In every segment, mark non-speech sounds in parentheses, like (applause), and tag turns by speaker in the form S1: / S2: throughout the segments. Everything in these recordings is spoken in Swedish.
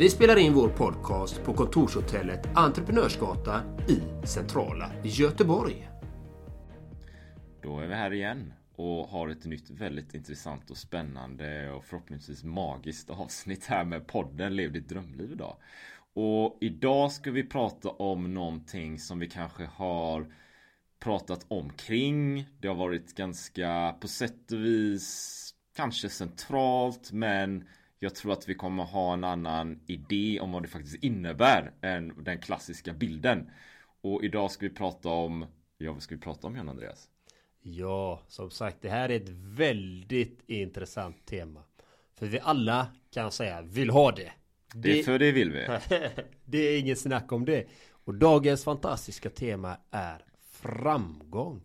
S1: Vi spelar in vår podcast på kontorshotellet Entreprenörsgatan i centrala Göteborg.
S2: Då är vi här igen och har ett nytt väldigt intressant och spännande och förhoppningsvis magiskt avsnitt här med podden Lev ditt drömliv idag. Och idag ska vi prata om någonting som vi kanske har pratat omkring. Det har varit ganska på sätt och vis kanske centralt men jag tror att vi kommer ha en annan idé om vad det faktiskt innebär än den klassiska bilden. Och idag ska vi prata om, ja vad ska vi prata om Jan Andreas?
S1: Ja, som sagt, det här är ett väldigt intressant tema. För vi alla kan säga vill ha det.
S2: Det, det för det vill vi. (laughs)
S1: det är inget snack om det. Och dagens fantastiska tema är framgång.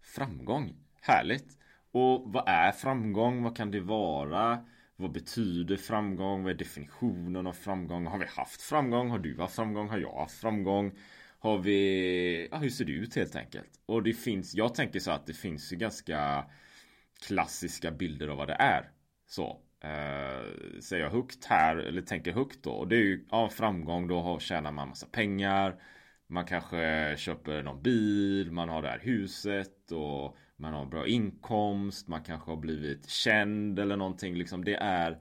S2: Framgång, härligt. Och vad är framgång? Vad kan det vara? Vad betyder framgång? Vad är definitionen av framgång? Har vi haft framgång? Har du haft framgång? Har jag haft framgång? Har vi... Ja, hur ser det ut helt enkelt? Och det finns... Jag tänker så att det finns ju ganska klassiska bilder av vad det är. Så. Eh, säger jag högt här, eller tänker högt då. Och det är ju ja, framgång. Då tjänar man massa pengar. Man kanske köper någon bil. Man har det här huset. Och man har bra inkomst, man kanske har blivit känd eller någonting. Liksom det är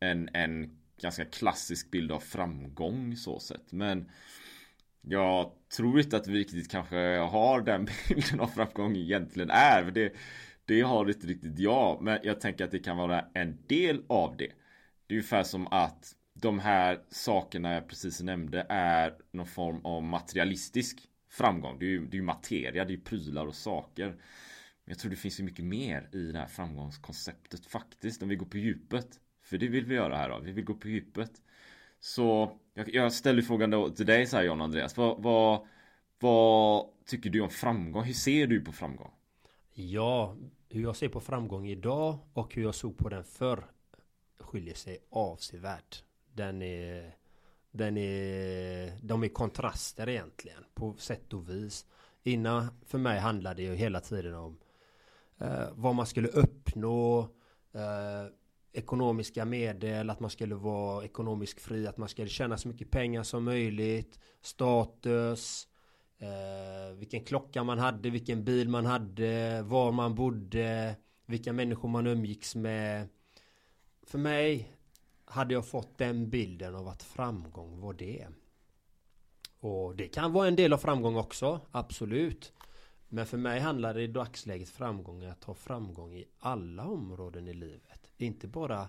S2: en, en ganska klassisk bild av framgång så sett. Men jag tror inte att vi riktigt kanske har den (laughs) bilden av framgång egentligen är. För det, det har inte riktigt jag. Men jag tänker att det kan vara en del av det. Det är ungefär som att de här sakerna jag precis nämnde är någon form av materialistisk framgång. Det är ju, det är ju materia, det är prylar och saker. Jag tror det finns ju mycket mer i det här framgångskonceptet faktiskt om vi går på djupet. För det vill vi göra här då. Vi vill gå på djupet. Så jag, jag ställer frågan då till dig så här John Andreas. Vad, vad, vad tycker du om framgång? Hur ser du på framgång?
S1: Ja, hur jag ser på framgång idag och hur jag såg på den förr skiljer sig avsevärt. Den är, den är, de är kontraster egentligen på sätt och vis. Innan för mig handlade det ju hela tiden om eh, vad man skulle uppnå, eh, ekonomiska medel, att man skulle vara ekonomiskt fri, att man skulle tjäna så mycket pengar som möjligt, status, eh, vilken klocka man hade, vilken bil man hade, var man bodde, vilka människor man umgicks med. För mig hade jag fått den bilden av att framgång var det. Och det kan vara en del av framgång också, absolut. Men för mig handlar det i dagsläget framgång att ha framgång i alla områden i livet. Inte bara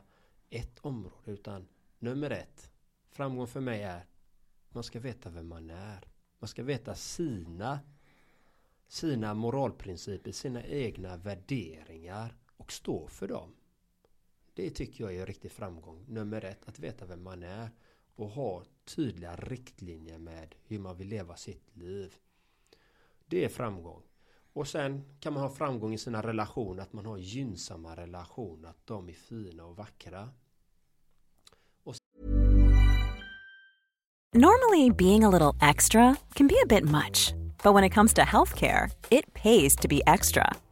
S1: ett område utan nummer ett. Framgång för mig är man ska veta vem man är. Man ska veta sina sina moralprinciper, sina egna värderingar och stå för dem. Det tycker jag är riktig framgång. Nummer ett, att veta vem man är och ha tydliga riktlinjer med hur man vill leva sitt liv. Det är framgång. Och sen kan man ha framgång i sina relationer, att man har gynnsamma relationer, att de är fina och vackra. Och
S3: Normally being a little extra can be a bit much. But when it comes to healthcare, it pays to be extra.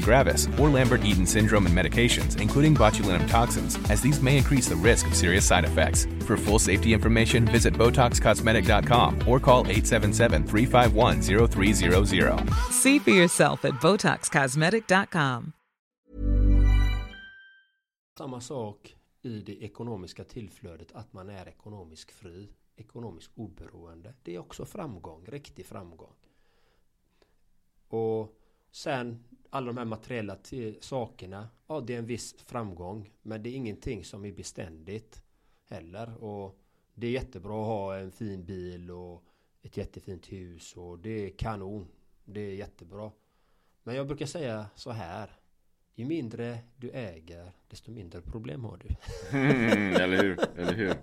S4: gravis, or Lambert-Eaton syndrome and medications, including botulinum toxins, as these may increase the risk of serious side effects. For full safety information, visit BotoxCosmetic.com or call 877-351-0300.
S5: See for yourself at BotoxCosmetic.com.
S1: Samma sak i det ekonomiska tillflödet, att man är ekonomisk fri, ekonomisk oberoende. Det är också framgång, riktig framgång. Och sen alla de här materiella sakerna, ja det är en viss framgång. Men det är ingenting som är beständigt heller. Och det är jättebra att ha en fin bil och ett jättefint hus och det är kanon. Det är jättebra. Men jag brukar säga så här. Ju mindre du äger, desto mindre problem har du.
S2: Mm, eller hur? Eller hur?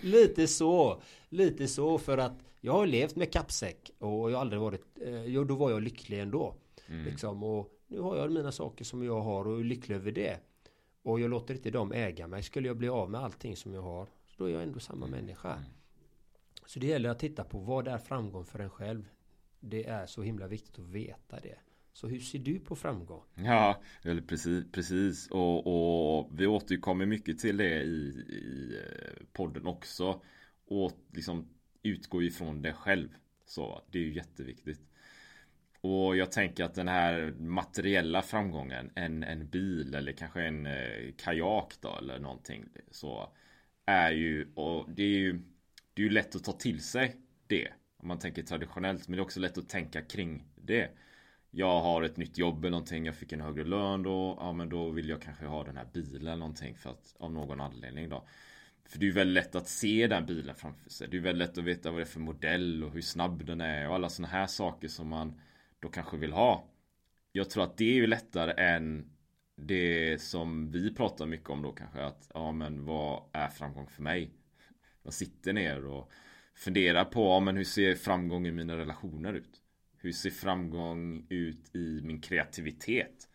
S2: (laughs)
S1: lite så. Lite så för att jag har levt med kappsäck och jag har aldrig varit... Eh, jo, då var jag lycklig ändå. Mm. Liksom, och nu har jag mina saker som jag har och är lycklig över det. Och jag låter inte dem äga mig. Skulle jag bli av med allting som jag har, då är jag ändå samma mm. människa. Mm. Så det gäller att titta på vad är framgång för en själv. Det är så himla viktigt att veta det. Så hur ser du på framgång?
S2: Ja, precis, precis. Och, och vi återkommer mycket till det i, i eh, podden också. Och liksom utgå ifrån det själv. Så det är ju jätteviktigt. Och jag tänker att den här materiella framgången, en, en bil eller kanske en eh, kajak då eller någonting. Så är ju, och det är ju, det är ju lätt att ta till sig det. Om man tänker traditionellt, men det är också lätt att tänka kring det. Jag har ett nytt jobb eller någonting, jag fick en högre lön då, ja men då vill jag kanske ha den här bilen eller någonting för att av någon anledning då. För det är ju väldigt lätt att se den bilen framför sig. Det är väldigt lätt att veta vad det är för modell och hur snabb den är och alla sådana här saker som man då kanske vill ha. Jag tror att det är ju lättare än det som vi pratar mycket om då kanske att ja men vad är framgång för mig? Jag sitter ner och funderar på ja, men hur ser framgång i mina relationer ut? Hur ser framgång ut i min kreativitet?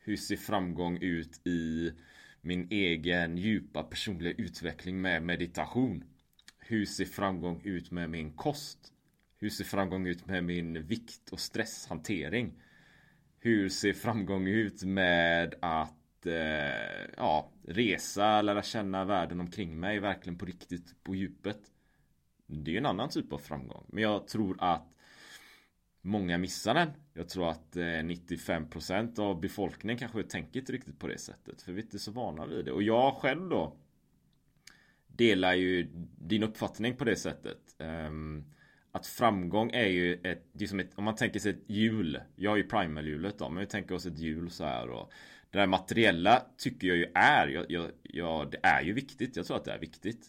S2: Hur ser framgång ut i min egen djupa personliga utveckling med meditation? Hur ser framgång ut med min kost? Hur ser framgång ut med min vikt och stresshantering? Hur ser framgång ut med att eh, ja, resa, lära känna världen omkring mig verkligen på riktigt, på djupet? Det är ju en annan typ av framgång. Men jag tror att många missar den. Jag tror att eh, 95% av befolkningen kanske tänker inte riktigt på det sättet. För vi är inte så vana vid det. Och jag själv då delar ju din uppfattning på det sättet. Um, att framgång är ju ett, det är som ett, om man tänker sig ett hjul. Jag har ju primal-hjulet då, men vi tänker oss ett hjul så här och det där materiella tycker jag ju är, jag, jag, jag, det är ju viktigt. Jag tror att det är viktigt.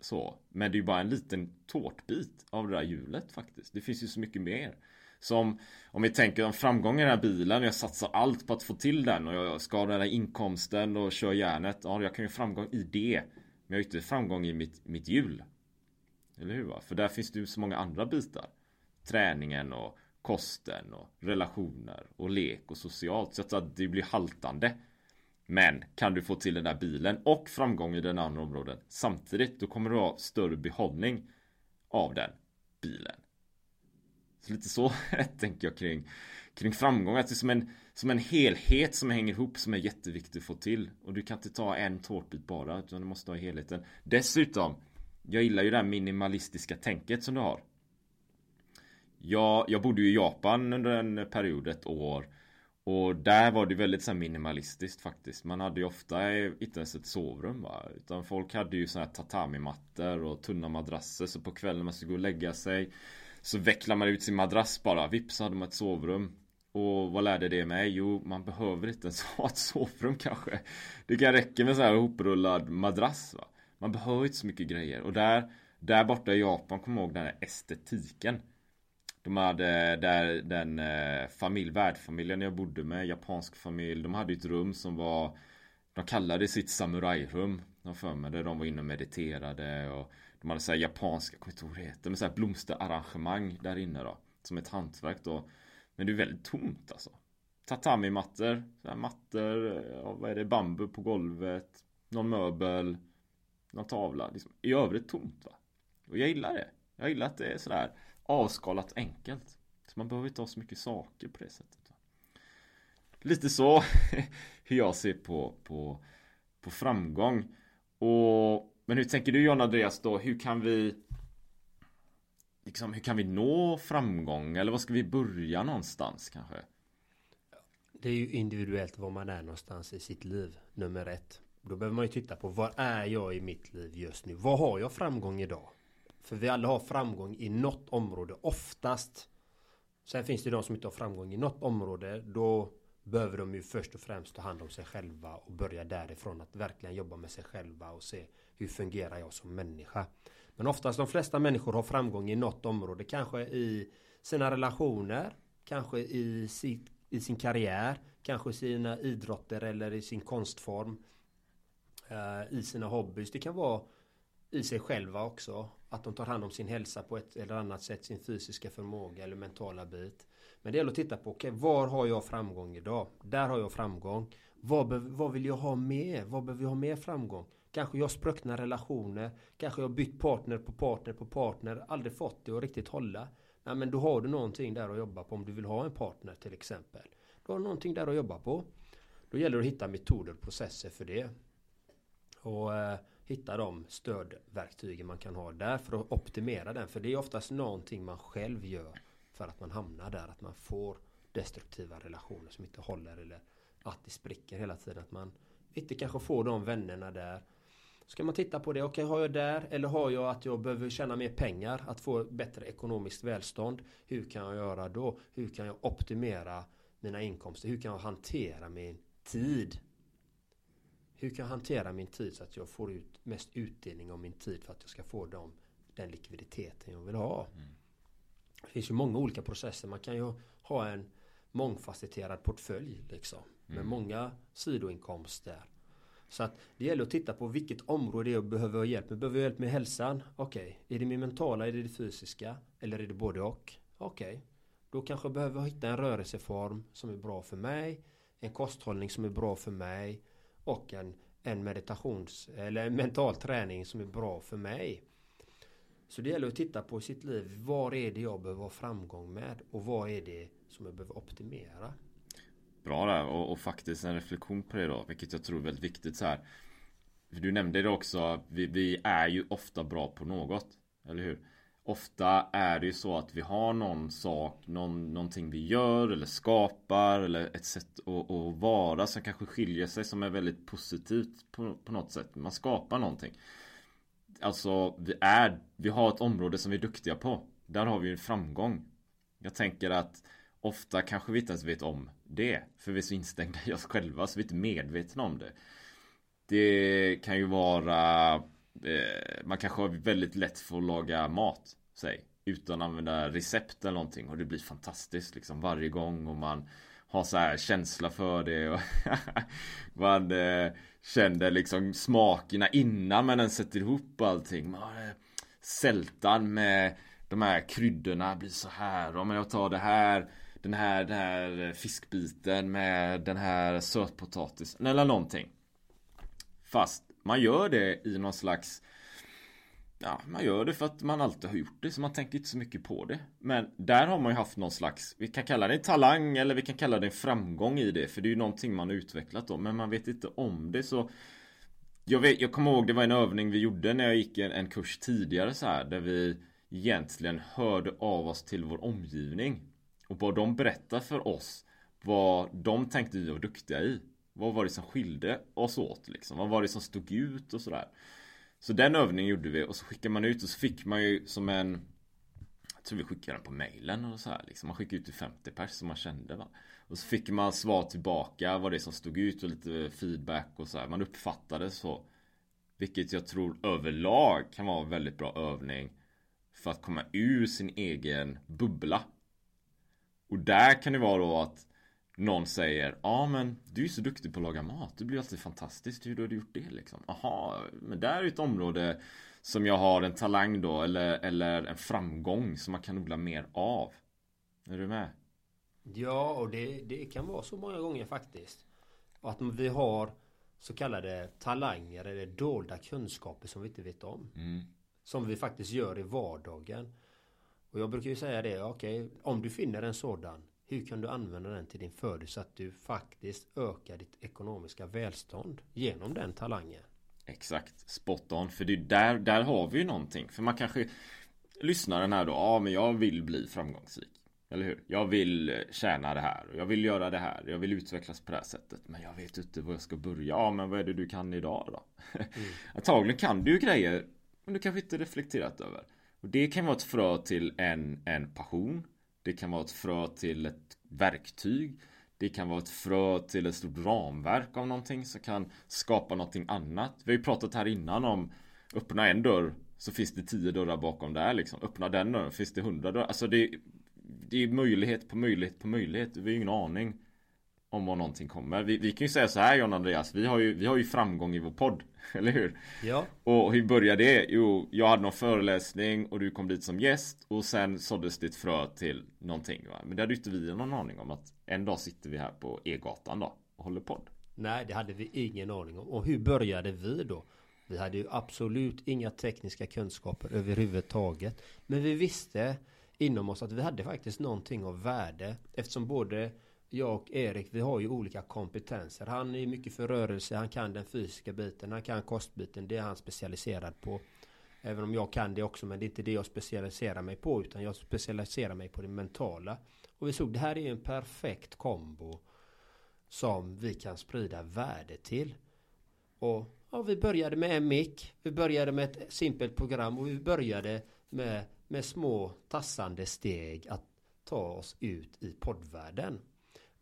S2: Så, men det är ju bara en liten tårtbit av det där hjulet faktiskt. Det finns ju så mycket mer. Som om vi tänker om framgång i den här bilen. Jag satsar allt på att få till den och jag ska ha den här inkomsten och kör järnet. Ja, jag kan ju framgång i det. Men jag har ju inte framgång i mitt, mitt hjul. Eller hur? Va? För där finns det ju så många andra bitar. Träningen och kosten och relationer och lek och socialt. Så att det blir haltande. Men kan du få till den där bilen och framgång i den andra områden samtidigt, då kommer du ha större behållning av den bilen. Så lite så (laughs) tänker jag kring, kring framgång. Att det är som en, som en helhet som hänger ihop som är jätteviktig att få till. Och du kan inte ta en tårtbit bara, utan du måste ha helheten. Dessutom jag gillar ju det här minimalistiska tänket som du har. Jag, jag bodde ju i Japan under en period, ett år. Och där var det väldigt så minimalistiskt faktiskt. Man hade ju ofta eh, inte ens ett sovrum va. Utan folk hade ju såna här tatami-mattor och tunna madrasser. Så på kvällen man skulle gå och lägga sig. Så vecklar man ut sin madrass bara. Vips så hade man ett sovrum. Och vad lärde det mig? Jo, man behöver inte ens (laughs) ha ett sovrum kanske. Det kan räcka med så här hoprullad madrass. Va? Man behöver inte så mycket grejer. Och där, där borta i Japan, kom ihåg den här estetiken. De hade där den eh, familj, värdfamiljen jag bodde med, japansk familj. De hade ett rum som var De kallade sitt samurajrum. De för mig där de var inne och mediterade och De hade så här japanska, jag kommer inte ihåg det heter, men så här blomsterarrangemang där inne då. Som ett hantverk då. Men det är väldigt tomt alltså. Tatami-mattor, mattor, eh, ja, vad är det, bambu på golvet, någon möbel, någon tavla. Liksom. I övrigt tomt va. Och jag gillar det. Jag gillar att det är sådär avskalat enkelt. Så man behöver inte ha så mycket saker på det sättet. va. Lite så (laughs) hur jag ser på, på, på framgång. Och, men hur tänker du John Andreas då? Hur kan vi liksom, hur kan vi nå framgång? Eller var ska vi börja någonstans kanske?
S1: Det är ju individuellt var man är någonstans i sitt liv, nummer ett. Då behöver man ju titta på var är jag i mitt liv just nu? Vad har jag framgång idag? För vi alla har framgång i något område, oftast. Sen finns det de som inte har framgång i något område. Då behöver de ju först och främst ta hand om sig själva och börja därifrån att verkligen jobba med sig själva och se hur fungerar jag som människa. Men oftast de flesta människor har framgång i något område. Kanske i sina relationer. Kanske i, sitt, i sin karriär. Kanske i sina idrotter eller i sin konstform. Eh, I sina hobbys. Det kan vara i sig själva också. Att de tar hand om sin hälsa på ett eller annat sätt. Sin fysiska förmåga eller mentala bit. Men det gäller att titta på, okej, okay, var har jag framgång idag? Där har jag framgång. Vad, vad vill jag ha mer? Vad behöver jag ha mer framgång? Kanske jag har spruckna relationer. Kanske jag har bytt partner på partner på partner. Aldrig fått det att riktigt hålla. Nej, men då har du någonting där att jobba på om du vill ha en partner till exempel. Då har du någonting där att jobba på. Då gäller det att hitta metoder och processer för det. Och eh, hitta de stödverktygen man kan ha där för att optimera den. För det är oftast någonting man själv gör för att man hamnar där. Att man får destruktiva relationer som inte håller eller att det spricker hela tiden. Att man inte kanske får de vännerna där. Ska man titta på det, okej okay, har jag där eller har jag att jag behöver tjäna mer pengar att få bättre ekonomiskt välstånd. Hur kan jag göra då? Hur kan jag optimera mina inkomster? Hur kan jag hantera min tid? Hur kan jag hantera min tid så att jag får ut mest utdelning av min tid för att jag ska få dem, den likviditeten jag vill ha? Mm. Det finns ju många olika processer. Man kan ju ha en mångfacetterad portfölj liksom. Med mm. många sidoinkomster. Så att det gäller att titta på vilket område jag behöver hjälp med. Behöver jag hjälp med hälsan? Okej. Okay. Är det min mentala? Är det det fysiska? Eller är det både och? Okej. Okay. Då kanske jag behöver hitta en rörelseform som är bra för mig. En kosthållning som är bra för mig. Och en, en meditations eller en mental träning som är bra för mig. Så det gäller att titta på sitt liv. Var är det jag behöver ha framgång med? Och vad är det som jag behöver optimera?
S2: Bra där och, och, faktiskt en reflektion på det då Vilket jag tror är väldigt viktigt så här Du nämnde det också vi, vi är ju ofta bra på något Eller hur? Ofta är det ju så att vi har någon sak någon, Någonting vi gör eller skapar Eller ett sätt att, att vara som kanske skiljer sig som är väldigt positivt på, på något sätt Man skapar någonting Alltså vi är Vi har ett område som vi är duktiga på Där har vi en framgång Jag tänker att Ofta kanske vi inte ens vet om det. För vi är så instängda i oss själva så vi är inte medvetna om det. Det kan ju vara eh, Man kanske har väldigt lätt för att laga mat. Säg. Utan att använda recept eller någonting. Och det blir fantastiskt liksom varje gång. Och man har så här känsla för det. Och (laughs) man eh, känner liksom smakerna innan man ens sätter ihop allting. Man, eh, sältan med de här kryddorna blir så här. Om jag tar det här den här, den här fiskbiten med den här sötpotatisen eller någonting. Fast man gör det i någon slags Ja, man gör det för att man alltid har gjort det så man tänker inte så mycket på det. Men där har man ju haft någon slags, vi kan kalla det en talang eller vi kan kalla det en framgång i det. För det är ju någonting man har utvecklat då, men man vet inte om det så jag, vet, jag kommer ihåg det var en övning vi gjorde när jag gick en, en kurs tidigare så här där vi egentligen hörde av oss till vår omgivning. Och vad de berättar för oss Vad de tänkte vi var duktiga i vad var det som skilde oss åt liksom? Vad var det som stod ut och sådär Så den övningen gjorde vi och så skickade man ut och så fick man ju som en jag tror vi skickade den på mailen och så här liksom. Man skickade ut till 50 pers som man kände va. Och så fick man svar tillbaka vad det som stod ut och lite feedback och så här. Man uppfattade så. Vilket jag tror överlag kan vara en väldigt bra övning. För att komma ur sin egen bubbla. Och där kan det vara då att någon säger Ja men du är så duktig på att laga mat. Det blir alltid fantastiskt. Hur har du gjort det liksom? Jaha, men där är ett område som jag har en talang då eller, eller en framgång som man kan odla mer av. Är du med?
S1: Ja, och det, det kan vara så många gånger faktiskt. Att vi har så kallade talanger eller dolda kunskaper som vi inte vet om.
S2: Mm.
S1: Som vi faktiskt gör i vardagen. Och jag brukar ju säga det, okej, om du finner en sådan, hur kan du använda den till din fördel så att du faktiskt ökar ditt ekonomiska välstånd genom den talangen?
S2: Exakt, spot on. För det är där, där har vi ju någonting. För man kanske lyssnar den här då, ja men jag vill bli framgångsrik. Eller hur? Jag vill tjäna det här. Jag vill göra det här. Jag vill utvecklas på det här sättet. Men jag vet inte var jag ska börja. Ja, men vad är det du kan idag då? Mm. (laughs) Antagligen kan du ju grejer. Men du kanske inte reflekterat över. Och det kan vara ett frö till en, en passion. Det kan vara ett frö till ett verktyg. Det kan vara ett frö till ett stort ramverk av någonting som kan skapa någonting annat. Vi har ju pratat här innan om öppna en dörr så finns det tio dörrar bakom där liksom. Öppna den dörren finns det hundra dörrar. Alltså det, det är möjlighet på möjlighet på möjlighet. Vi har ju ingen aning om vad någonting kommer. Vi, vi kan ju säga så här John Andreas. Vi har, ju, vi har ju framgång i vår podd. (laughs) Eller hur?
S1: Ja.
S2: Och hur började det? Jo, jag hade någon föreläsning och du kom dit som gäst och sen såddes det ett frö till någonting. Va? Men det hade ju inte vi någon aning om att en dag sitter vi här på E-gatan då och håller podd.
S1: Nej, det hade vi ingen aning om. Och hur började vi då? Vi hade ju absolut inga tekniska kunskaper överhuvudtaget. Men vi visste inom oss att vi hade faktiskt någonting av värde eftersom både jag och Erik, vi har ju olika kompetenser. Han är mycket för rörelse, han kan den fysiska biten, han kan kostbiten, det är han specialiserad på. Även om jag kan det också, men det är inte det jag specialiserar mig på, utan jag specialiserar mig på det mentala. Och vi såg, det här är en perfekt kombo som vi kan sprida värde till. Och ja, vi började med en mick, vi började med ett simpelt program och vi började med, med små tassande steg att ta oss ut i poddvärlden.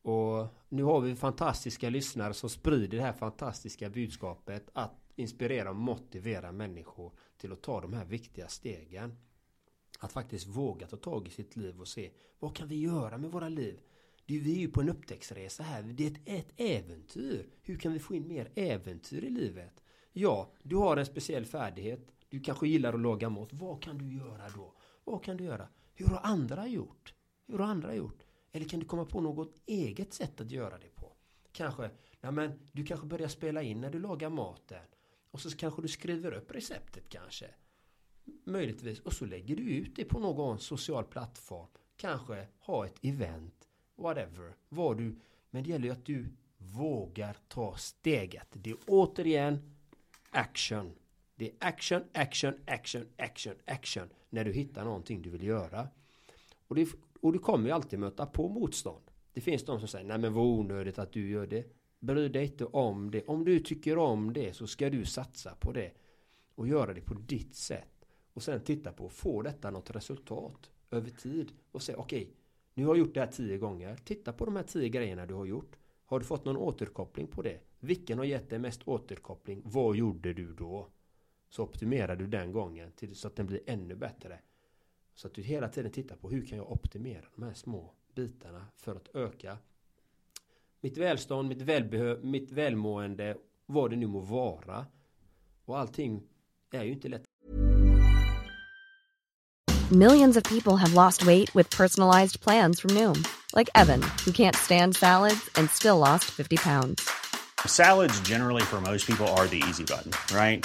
S1: Och nu har vi fantastiska lyssnare som sprider det här fantastiska budskapet att inspirera och motivera människor till att ta de här viktiga stegen. Att faktiskt våga ta tag i sitt liv och se vad kan vi göra med våra liv? Det är vi är ju på en upptäcktsresa här. Det är ett, ett äventyr. Hur kan vi få in mer äventyr i livet? Ja, du har en speciell färdighet. Du kanske gillar att laga mat. Vad kan du göra då? Vad kan du göra? Hur har andra gjort? Hur har andra gjort? Eller kan du komma på något eget sätt att göra det på? Kanske, nej men du kanske börjar spela in när du lagar maten. Och så kanske du skriver upp receptet kanske. Möjligtvis. Och så lägger du ut det på någon social plattform. Kanske ha ett event. Whatever. Vad du. Men det gäller ju att du vågar ta steget. Det är återigen action. Det är action, action, action, action, action. När du hittar någonting du vill göra. Och det och du kommer ju alltid möta på motstånd. Det finns de som säger, nej men vad onödigt att du gör det. Bry dig inte om det. Om du tycker om det så ska du satsa på det. Och göra det på ditt sätt. Och sen titta på, får detta något resultat över tid? Och säga, okej, okay, nu har jag gjort det här tio gånger. Titta på de här tio grejerna du har gjort. Har du fått någon återkoppling på det? Vilken har gett dig mest återkoppling? Vad gjorde du då? Så optimerar du den gången till, så att den blir ännu bättre. Så att du hela tiden tittar på hur kan jag optimera de här små bitarna för att öka mitt välstånd, mitt, välbehö mitt välmående, vad det nu må vara. Och allting är ju inte lätt.
S6: Millions of people have lost weight with personalized plans from Noom. Like Evan, who can't stand salads and still lost 50 pounds.
S7: Salads generally for most people are the easy button, right?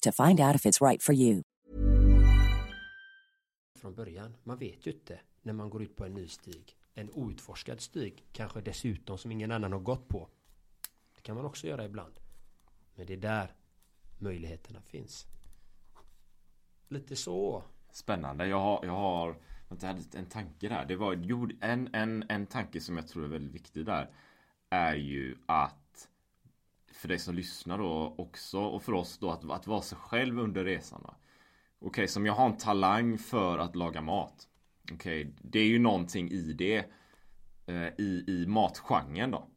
S8: to find out if it's right for you.
S1: Från början. Man vet ju inte när man går ut på en ny stig. En outforskad stig. Kanske dessutom som ingen annan har gått på. Det kan man också göra ibland. Men det är där möjligheterna finns. Lite så.
S2: Spännande. Jag har, jag har jag hade en tanke där. Det var en, en, en tanke som jag tror är väldigt viktig där. Är ju att för dig som lyssnar då också och för oss då att, att vara sig själv under resan. Okej, okay, som jag har en talang för att laga mat. Okej, okay, det är ju någonting i det. Eh, I, i matgenren då.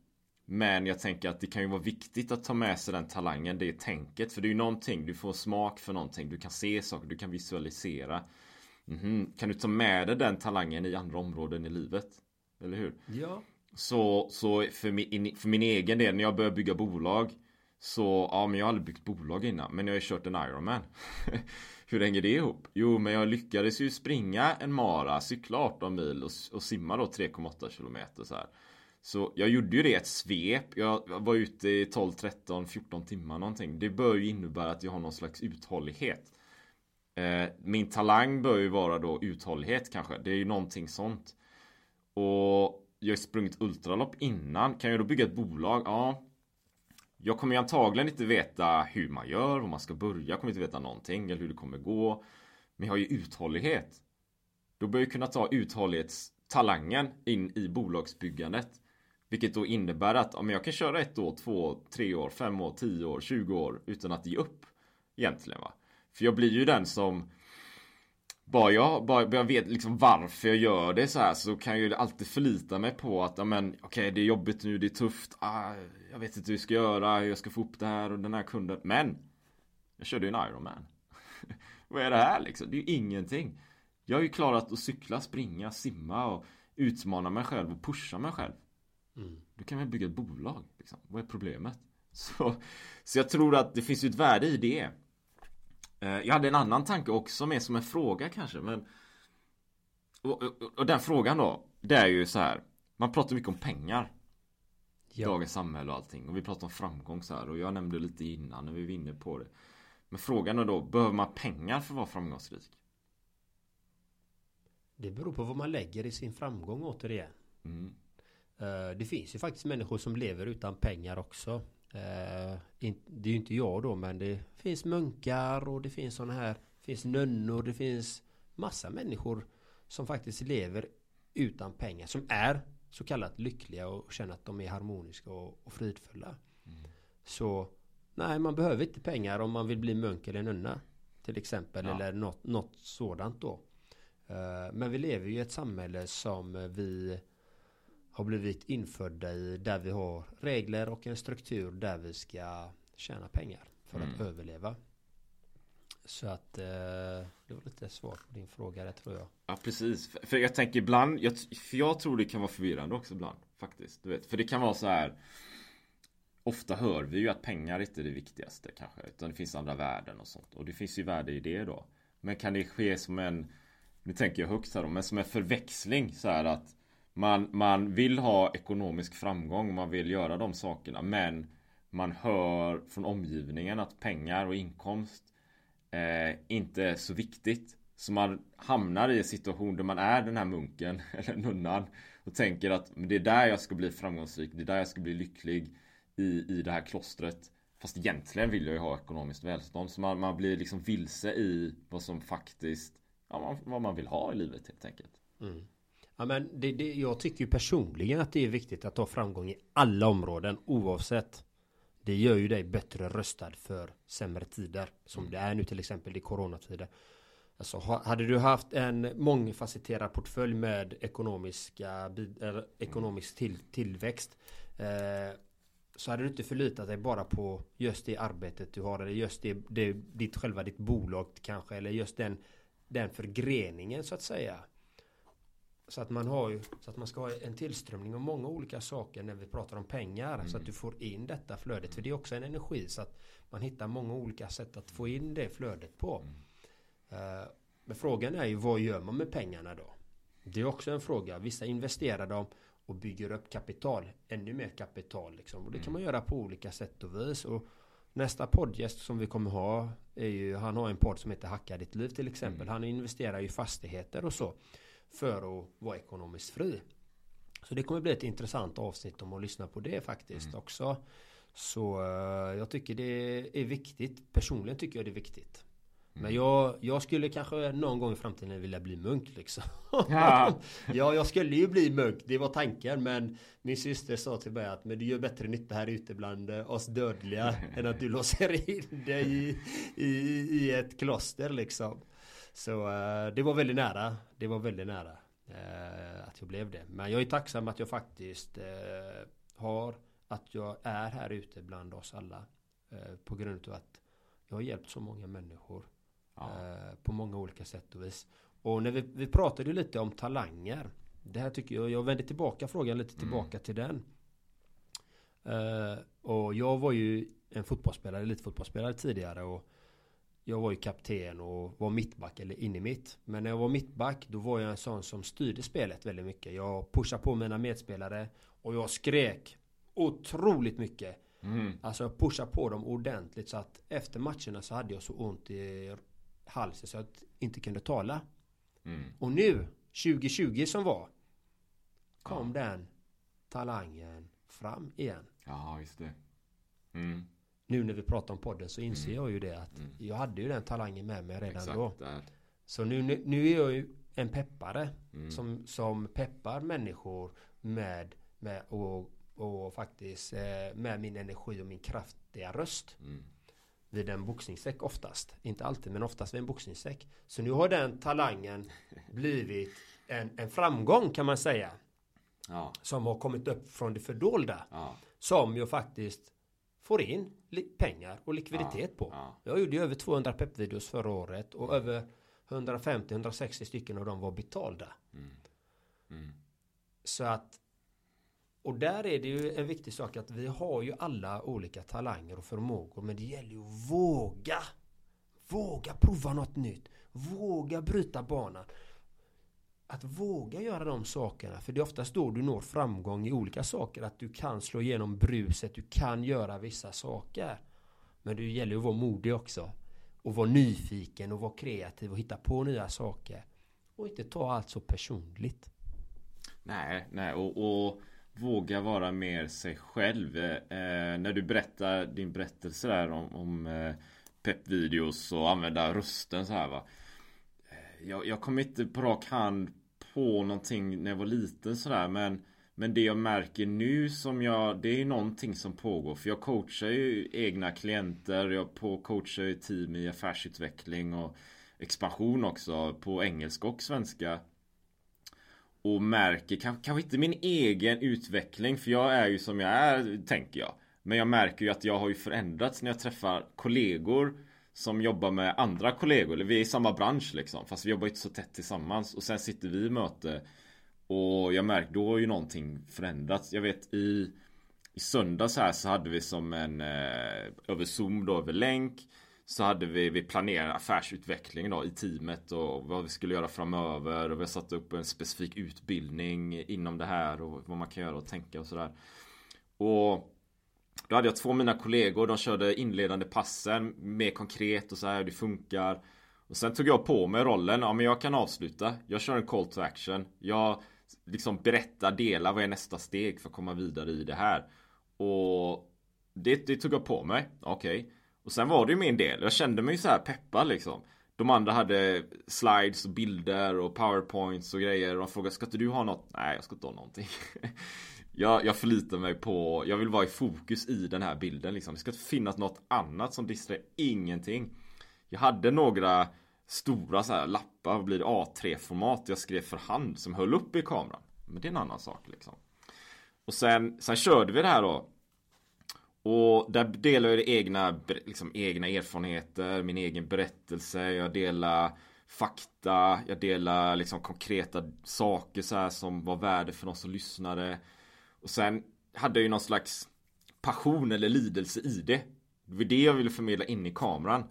S2: Men jag tänker att det kan ju vara viktigt att ta med sig den talangen, det tänket. För det är ju någonting, du får smak för någonting, du kan se saker, du kan visualisera. Mm -hmm. Kan du ta med dig den talangen i andra områden i livet? Eller hur?
S1: Ja.
S2: Så, så för, min, för min egen del, när jag började bygga bolag Så, ja men jag har aldrig byggt bolag innan Men jag har ju kört en Ironman. (laughs) Hur hänger det ihop? Jo men jag lyckades ju springa en mara, cykla 18 mil och, och simma då 3,8 kilometer så här. Så jag gjorde ju det ett svep. Jag var ute i 12, 13, 14 timmar någonting. Det bör ju innebära att jag har någon slags uthållighet. Eh, Min talang bör ju vara då uthållighet kanske. Det är ju någonting sånt. Och jag har sprungit ultralopp innan. Kan jag då bygga ett bolag? Ja. Jag kommer ju antagligen inte veta hur man gör, var man ska börja. Jag kommer inte veta någonting eller hur det kommer gå. Men jag har ju uthållighet. Då bör jag kunna ta uthållighetstalangen in i bolagsbyggandet. Vilket då innebär att om jag kan köra ett år, två, tre år, fem år, tio år, tjugo år utan att ge upp. Egentligen va. För jag blir ju den som bara jag, bara jag vet liksom varför jag gör det så här så kan jag ju alltid förlita mig på att, ja men okej okay, det är jobbigt nu, det är tufft, ah, jag vet inte hur jag ska göra, hur jag ska få upp det här och den här kunden. Men! Jag körde ju en Ironman. (laughs) Vad är det här liksom? Det är ju ingenting. Jag har ju klarat att cykla, springa, simma och utmana mig själv och pusha mig själv. Mm. Då kan vi bygga ett bolag. Liksom. Vad är problemet? (laughs) Så, så jag tror att det finns ju ett värde i det. Eh, jag hade en annan tanke också med som en fråga kanske men och, och, och, den frågan då Det är ju så här Man pratar mycket om pengar ja. Dagens samhälle och allting och vi pratar om framgång så här och jag nämnde lite innan när vi var inne på det Men frågan är då Behöver man pengar för att vara framgångsrik?
S1: Det beror på vad man lägger i sin framgång återigen mm. Eh, det finns ju faktiskt människor som lever utan pengar också det är ju inte jag då men det finns munkar och det finns sådana här Det finns nönnor, det finns massa människor Som faktiskt lever utan pengar Som är så kallat lyckliga och känner att de är harmoniska och, och fridfulla mm. Så Nej man behöver inte pengar om man vill bli munk eller nunna Till exempel ja. eller något, något sådant då uh, Men vi lever ju i ett samhälle som vi har blivit infödda i där vi har regler och en struktur där vi ska tjäna pengar för mm. att överleva. Så att eh, det var lite svar på din fråga där tror jag.
S2: Ja precis. För, för jag tänker ibland, jag, för jag tror det kan vara förvirrande också ibland. Faktiskt. Du vet. För det kan vara så här. Ofta hör vi ju att pengar inte är det viktigaste kanske. Utan det finns andra värden och sånt. Och det finns ju värde i det då. Men kan det ske som en Nu tänker jag högt här då. Men som en förväxling så här att man, man vill ha ekonomisk framgång, man vill göra de sakerna men man hör från omgivningen att pengar och inkomst eh, inte är så viktigt. Så man hamnar i en situation där man är den här munken (laughs) eller nunnan och tänker att det är där jag ska bli framgångsrik, det är där jag ska bli lycklig i, i det här klostret. Fast egentligen vill jag ju ha ekonomiskt välstånd. Så man, man blir liksom vilse i vad som faktiskt ja, man, vad man vill ha i livet helt enkelt.
S1: Mm. Ja, men det, det, jag tycker personligen att det är viktigt att ha framgång i alla områden oavsett. Det gör ju dig bättre röstad för sämre tider. Som mm. det är nu till exempel i coronatider. Alltså, hade du haft en mångfacetterad portfölj med ekonomiska, eller ekonomisk till, tillväxt eh, så hade du inte förlitat dig bara på just det arbetet du har eller just det, det ditt själva ditt bolag kanske eller just den den förgreningen så att säga. Så att man har ju, så att man ska ha en tillströmning av många olika saker när vi pratar om pengar. Mm. Så att du får in detta flödet. För det är också en energi. Så att man hittar många olika sätt att få in det flödet på. Mm. Uh, men frågan är ju vad gör man med pengarna då? Det är också en fråga. Vissa investerar dem och bygger upp kapital. Ännu mer kapital liksom. Och det kan man göra på olika sätt och vis. Och Nästa poddgäst som vi kommer ha är ju, han har en podd som heter Hacka ditt liv till exempel. Mm. Han investerar i fastigheter och så. För att vara ekonomiskt fri. Så det kommer bli ett intressant avsnitt om att lyssna på det faktiskt mm. också. Så uh, jag tycker det är viktigt. Personligen tycker jag det är viktigt. Men jag, jag skulle kanske någon gång i framtiden vilja bli munk liksom. Ja. (laughs) ja, jag skulle ju bli munk. Det var tanken. Men min syster sa till mig att men du gör bättre nytta här ute bland eh, oss dödliga (laughs) än att du låser in dig i, i, i ett kloster liksom. Så uh, det var väldigt nära. Det var väldigt nära uh, att jag blev det. Men jag är tacksam att jag faktiskt uh, har att jag är här ute bland oss alla. på grund av att jag har hjälpt så många människor. Ja. Eh, på många olika sätt och vis. Och när vi, vi pratade lite om talanger. Det här tycker jag, jag vänder tillbaka frågan lite tillbaka mm. till den. Uh, och jag var ju en fotbollsspelare, elitfotbollsspelare tidigare och jag var ju kapten och var mittback eller in i mitt. Men när jag var mittback då var jag en sån som styrde spelet väldigt mycket. Jag pushade på mina medspelare och jag skrek otroligt mycket. Mm. Alltså jag pushade på dem ordentligt så att efter matcherna så hade jag så ont i halsen så att jag inte kunde tala. Mm. Och nu, 2020 som var, kom ja. den talangen fram igen.
S2: Ja, just det. Mm.
S1: Nu när vi pratar om podden så inser mm. jag ju det att mm. jag hade ju den talangen med mig redan Exakt, då. Där. Så nu, nu är jag ju en peppare mm. som, som peppar människor med, med och, och faktiskt eh, med min energi och min kraftiga röst. Mm vid en boxningssäck oftast. Inte alltid men oftast vid en boxningssäck. Så nu har den talangen (laughs) blivit en, en framgång kan man säga. Ja. Som har kommit upp från det fördolda. Ja. Som ju faktiskt får in pengar och likviditet ja. på. Jag gjorde ju över 200 peppvideos förra året och över 150-160 stycken av dem var betalda. Mm. Mm. Så att och där är det ju en viktig sak att vi har ju alla olika talanger och förmågor men det gäller ju att våga. Våga prova något nytt. Våga bryta banan. Att våga göra de sakerna. För det är oftast då du når framgång i olika saker. Att du kan slå igenom bruset. Du kan göra vissa saker. Men det gäller ju att vara modig också. Och vara nyfiken och vara kreativ och hitta på nya saker. Och inte ta allt så personligt.
S2: Nej, nej och, och våga vara mer sig själv. Eh, eh när du berättar din berättelse där om, om eh, peppvideos och använda rösten så här va. Jag, jag kommer inte på rak hand på någonting när jag var liten sådär men men det jag märker nu som jag Det är någonting som pågår För jag coachar ju egna klienter Jag på coachar ju team i affärsutveckling och Expansion också på engelska och svenska och märker kanske inte min egen utveckling för jag är ju som jag är tänker jag. Men jag märker ju att jag har ju förändrats när jag träffar kollegor som jobbar med andra kollegor. Eller vi är i samma bransch liksom. Fast vi jobbar inte så tätt tillsammans. Och sen sitter vi i möte. Och jag märker då har ju någonting förändrats. Jag vet i i söndags här så hade vi som en eh, över zoom då över länk så hade vi, vi planerat affärsutveckling då i teamet och vad vi skulle göra framöver och vi har satt upp en specifik utbildning inom det här och vad man kan göra och tänka och sådär. Och då hade jag två av mina kollegor, de körde inledande passen mer konkret och så här det funkar. Och sen tog jag på mig rollen, ja men jag kan avsluta. Jag kör en call to action. Jag liksom berättar, delar vad är nästa steg för att komma vidare i det här. Och det, det tog jag på mig, okej okay. Och sen var det ju min del, jag kände mig så här peppad liksom De andra hade slides och bilder och powerpoints och grejer de frågade Ska inte du ha något? Nej jag ska inte ha någonting (laughs) jag, jag förlitar mig på Jag vill vara i fokus i den här bilden liksom. Det ska inte finnas något annat som distraherar Ingenting. Jag hade några Stora så här lappar, vad blir det? A3-format jag skrev för hand som höll upp i kameran. Men det är en annan sak liksom. Och sen, sen körde vi det här då. Och där delar jag egna, liksom, egna erfarenheter, min egen berättelse, jag delar fakta, jag delar liksom konkreta saker så här som var värde för de som lyssnade. Och sen hade jag ju någon slags passion eller lidelse i det. Det var det jag ville förmedla in i kameran.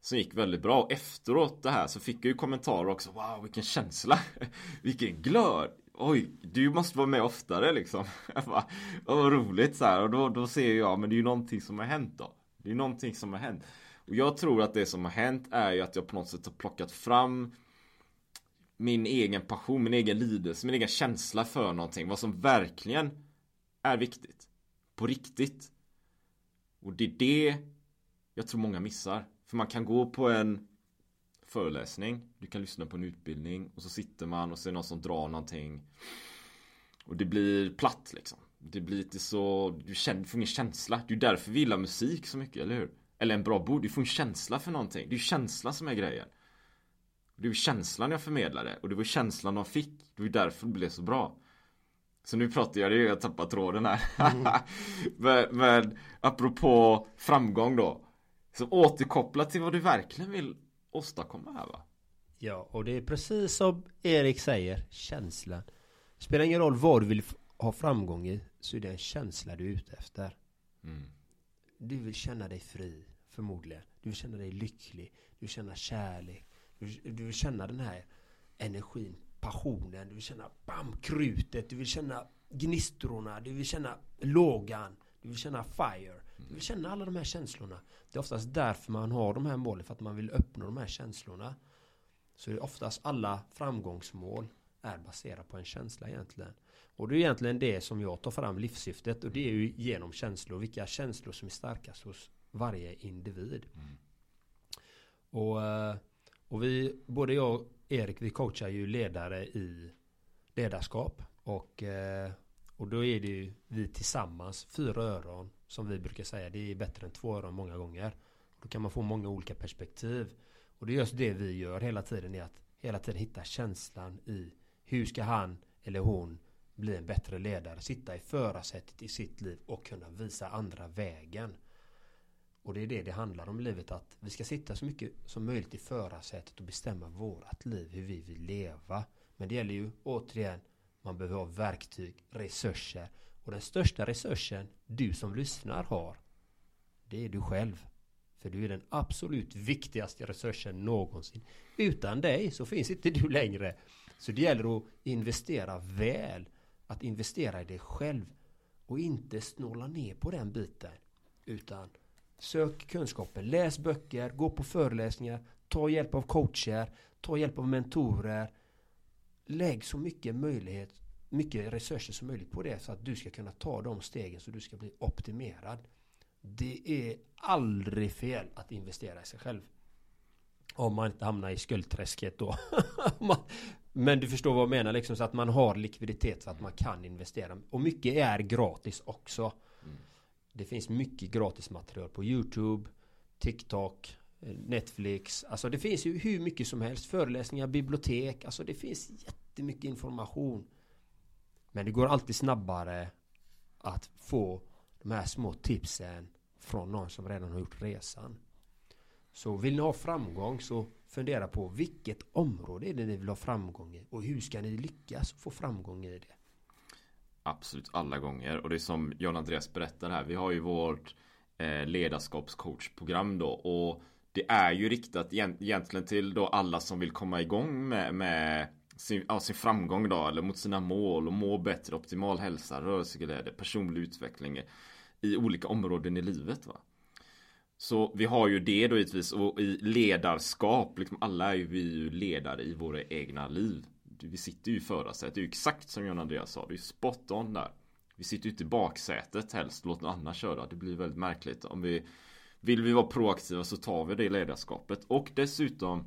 S2: Som gick väldigt bra. Och efteråt det här så fick jag ju kommentarer också. Wow, vilken känsla! (laughs) vilken glöd! Oj, du måste vara med oftare liksom. (laughs) Vad roligt så här. Och då, då ser jag, men det är ju någonting som har hänt då. Det är ju någonting som har hänt. Och jag tror att det som har hänt är ju att jag på något sätt har plockat fram min egen passion, min egen lidelse, min egen känsla för någonting. Vad som verkligen är viktigt. På riktigt. Och det är det jag tror många missar. För man kan gå på en föreläsning, du kan lyssna på en utbildning och så sitter man och så är det någon som drar någonting. Och det blir platt liksom. Det blir lite så, du känner, får ingen känsla. Det är därför vi gillar musik så mycket, eller hur? Eller en bra bok, du får en känsla för någonting. Det är känslan som är grejen. Det var känslan jag förmedlade och det var känslan de fick. Det var därför det blev så bra. Så nu pratar jag, jag tappar tråden här. Mm. (laughs) men, men apropå framgång då. Så återkoppla till vad du verkligen vill åstadkomma här va?
S1: Ja, och det är precis som Erik säger, känslan. Spelar ingen roll vad du vill ha framgång i, så är det en känsla du är ute efter. Mm. Du vill känna dig fri, förmodligen. Du vill känna dig lycklig. Du vill känna kärlek. Du vill känna den här energin, passionen. Du vill känna bam, krutet. Du vill känna gnistrorna. Du vill känna lågan. Du vill känna fire. Du vill känna alla de här känslorna. Det är oftast därför man har de här målen, för att man vill uppnå de här känslorna. Så det är oftast alla framgångsmål är baserat på en känsla egentligen. Och det är egentligen det som jag tar fram livssyftet och det är ju genom känslor. Vilka känslor som är starkast hos varje individ. Mm. Och, eh, och vi, både jag Erik, vi coachar ju ledare i ledarskap. Och, eh, och då är det ju vi tillsammans, fyra öron, som vi brukar säga, det är bättre än två öron många gånger. Då kan man få många olika perspektiv. Och det är just det vi gör hela tiden, är att hela tiden hitta känslan i hur ska han eller hon bli en bättre ledare, sitta i förarsätet i sitt liv och kunna visa andra vägen. Och det är det det handlar om i livet, att vi ska sitta så mycket som möjligt i förarsätet och bestämma vårat liv, hur vi vill leva. Men det gäller ju återigen, man behöver ha verktyg, resurser. Och den största resursen du som lyssnar har Det är du själv. För du är den absolut viktigaste resursen någonsin. Utan dig så finns inte du längre. Så det gäller att investera väl Att investera i dig själv Och inte snåla ner på den biten. Utan Sök kunskaper, läs böcker, gå på föreläsningar Ta hjälp av coacher Ta hjälp av mentorer Lägg så mycket möjlighet mycket resurser som möjligt på det så att du ska kunna ta de stegen så du ska bli optimerad. Det är aldrig fel att investera i sig själv. Om man inte hamnar i skuldträsket då. (laughs) Men du förstår vad jag menar liksom så att man har likviditet så att man kan investera. Och mycket är gratis också. Mm. Det finns mycket gratis material på Youtube, TikTok, eh, Netflix. Alltså det finns ju hur mycket som helst. Föreläsningar, bibliotek. Alltså det finns jättemycket information. Men det går alltid snabbare att få de här små tipsen från någon som redan har gjort resan. Så vill ni ha framgång så fundera på vilket område är det ni vill ha framgång i och hur ska ni lyckas få framgång i det?
S2: Absolut alla gånger och det är som John Andreas berättar här. Vi har ju vårt eh, ledarskapscoachprogram då och det är ju riktat egentligen till då alla som vill komma igång med, med sin, ja, sin framgång då, eller mot sina mål och må bättre, optimal hälsa, rörelseglädje, personlig utveckling i olika områden i livet. Va? Så vi har ju det då givetvis och i ledarskap, liksom alla är ju vi ju ledare i våra egna liv. Vi sitter ju i förarsätet, det är ju exakt som John Andreas sa, det är ju spot on där. Vi sitter ju inte i baksätet helst, låt någon annan köra. Det blir väldigt märkligt. Om vi Vill vi vara proaktiva så tar vi det ledarskapet. Och dessutom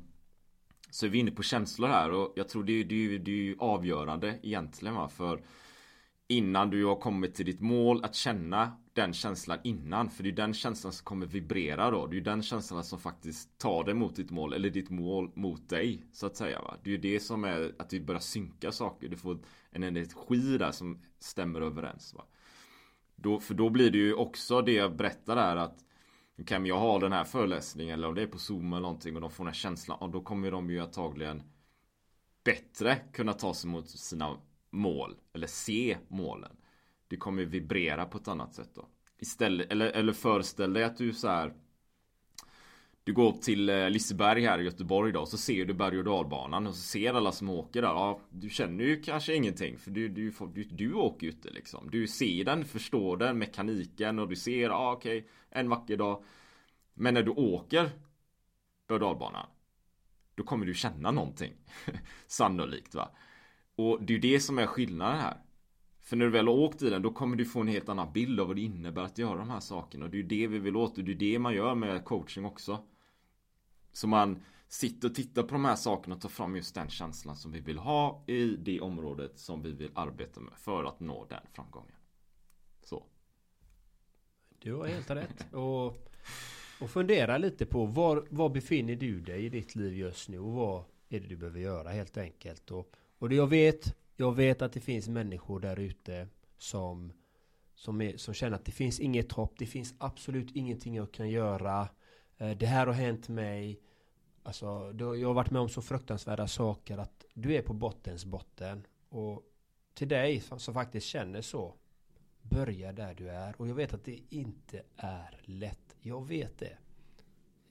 S2: Så är vi inne på känslor här och jag tror det är, det är, det är avgörande egentligen va. För Innan du har kommit till ditt mål att känna den känslan innan. För det är den känslan som kommer vibrera då. Det är den känslan som faktiskt tar dig mot ditt mål. Eller ditt mål mot dig. Så att säga va. Det är ju det som är att vi börjar synka saker. Du får en energi där som stämmer överens va. Då, för då blir det ju också det jag berättar där att kan jag ha den här föreläsningen eller om det är på zoom eller någonting och de får den här känslan. Och då kommer de ju antagligen bättre kunna ta sig mot sina mål. Eller se målen. Det kommer vibrera på ett annat sätt då. Istället, eller, eller föreställ dig att du så här du går upp till eh, Liseberg här i Göteborg då och så ser du berg och dalbanan och så ser alla som åker där. Ja, du känner ju kanske ingenting för du, du, du, du åker ju inte liksom. Du ser den, förstår den, mekaniken och du ser, ja okej, en vacker dag. Men när du åker berg och dalbanan då kommer du känna någonting. (laughs) Sannolikt va. Och det är ju det som är skillnaden här. För när du väl har åkt i den, då kommer du få en helt annan bild av vad det innebär att göra de här sakerna. Och det är ju det vi vill åt och det är det man gör med coaching också. Så man sitter och tittar på de här sakerna och tar fram just den känslan som vi vill ha i det området som vi vill arbeta med för att nå den framgången. Så.
S1: Du har helt rätt. Och, och fundera lite på var, var befinner du dig i ditt liv just nu och vad är det du behöver göra helt enkelt. Och, och det jag vet, jag vet att det finns människor där ute som, som, är, som känner att det finns inget hopp, det finns absolut ingenting jag kan göra. Eh, det här har hänt mig. Alltså, jag har varit med om så fruktansvärda saker att du är på bottens botten. Och till dig som, som faktiskt känner så. Börja där du är. Och jag vet att det inte är lätt. Jag vet det.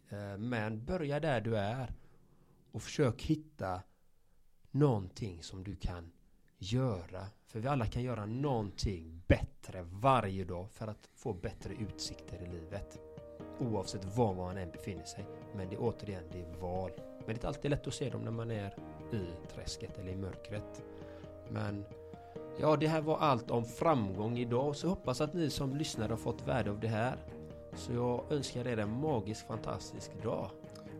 S1: Eh, men börja där du är. Och försök hitta någonting som du kan göra. För vi alla kan göra någonting bättre varje dag för att få bättre utsikter i livet. Oavsett var man än befinner sig. Men det är återigen, det är val. Men det är inte alltid lätt att se dem när man är i träsket eller i mörkret. Men ja, det här var allt om framgång idag. Så jag hoppas att ni som lyssnar har fått värde av det här. Så jag önskar er en magisk, fantastisk dag.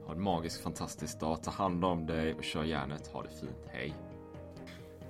S2: Ha en magisk, fantastisk dag. Ta hand om dig och kör järnet. Ha det fint. Hej!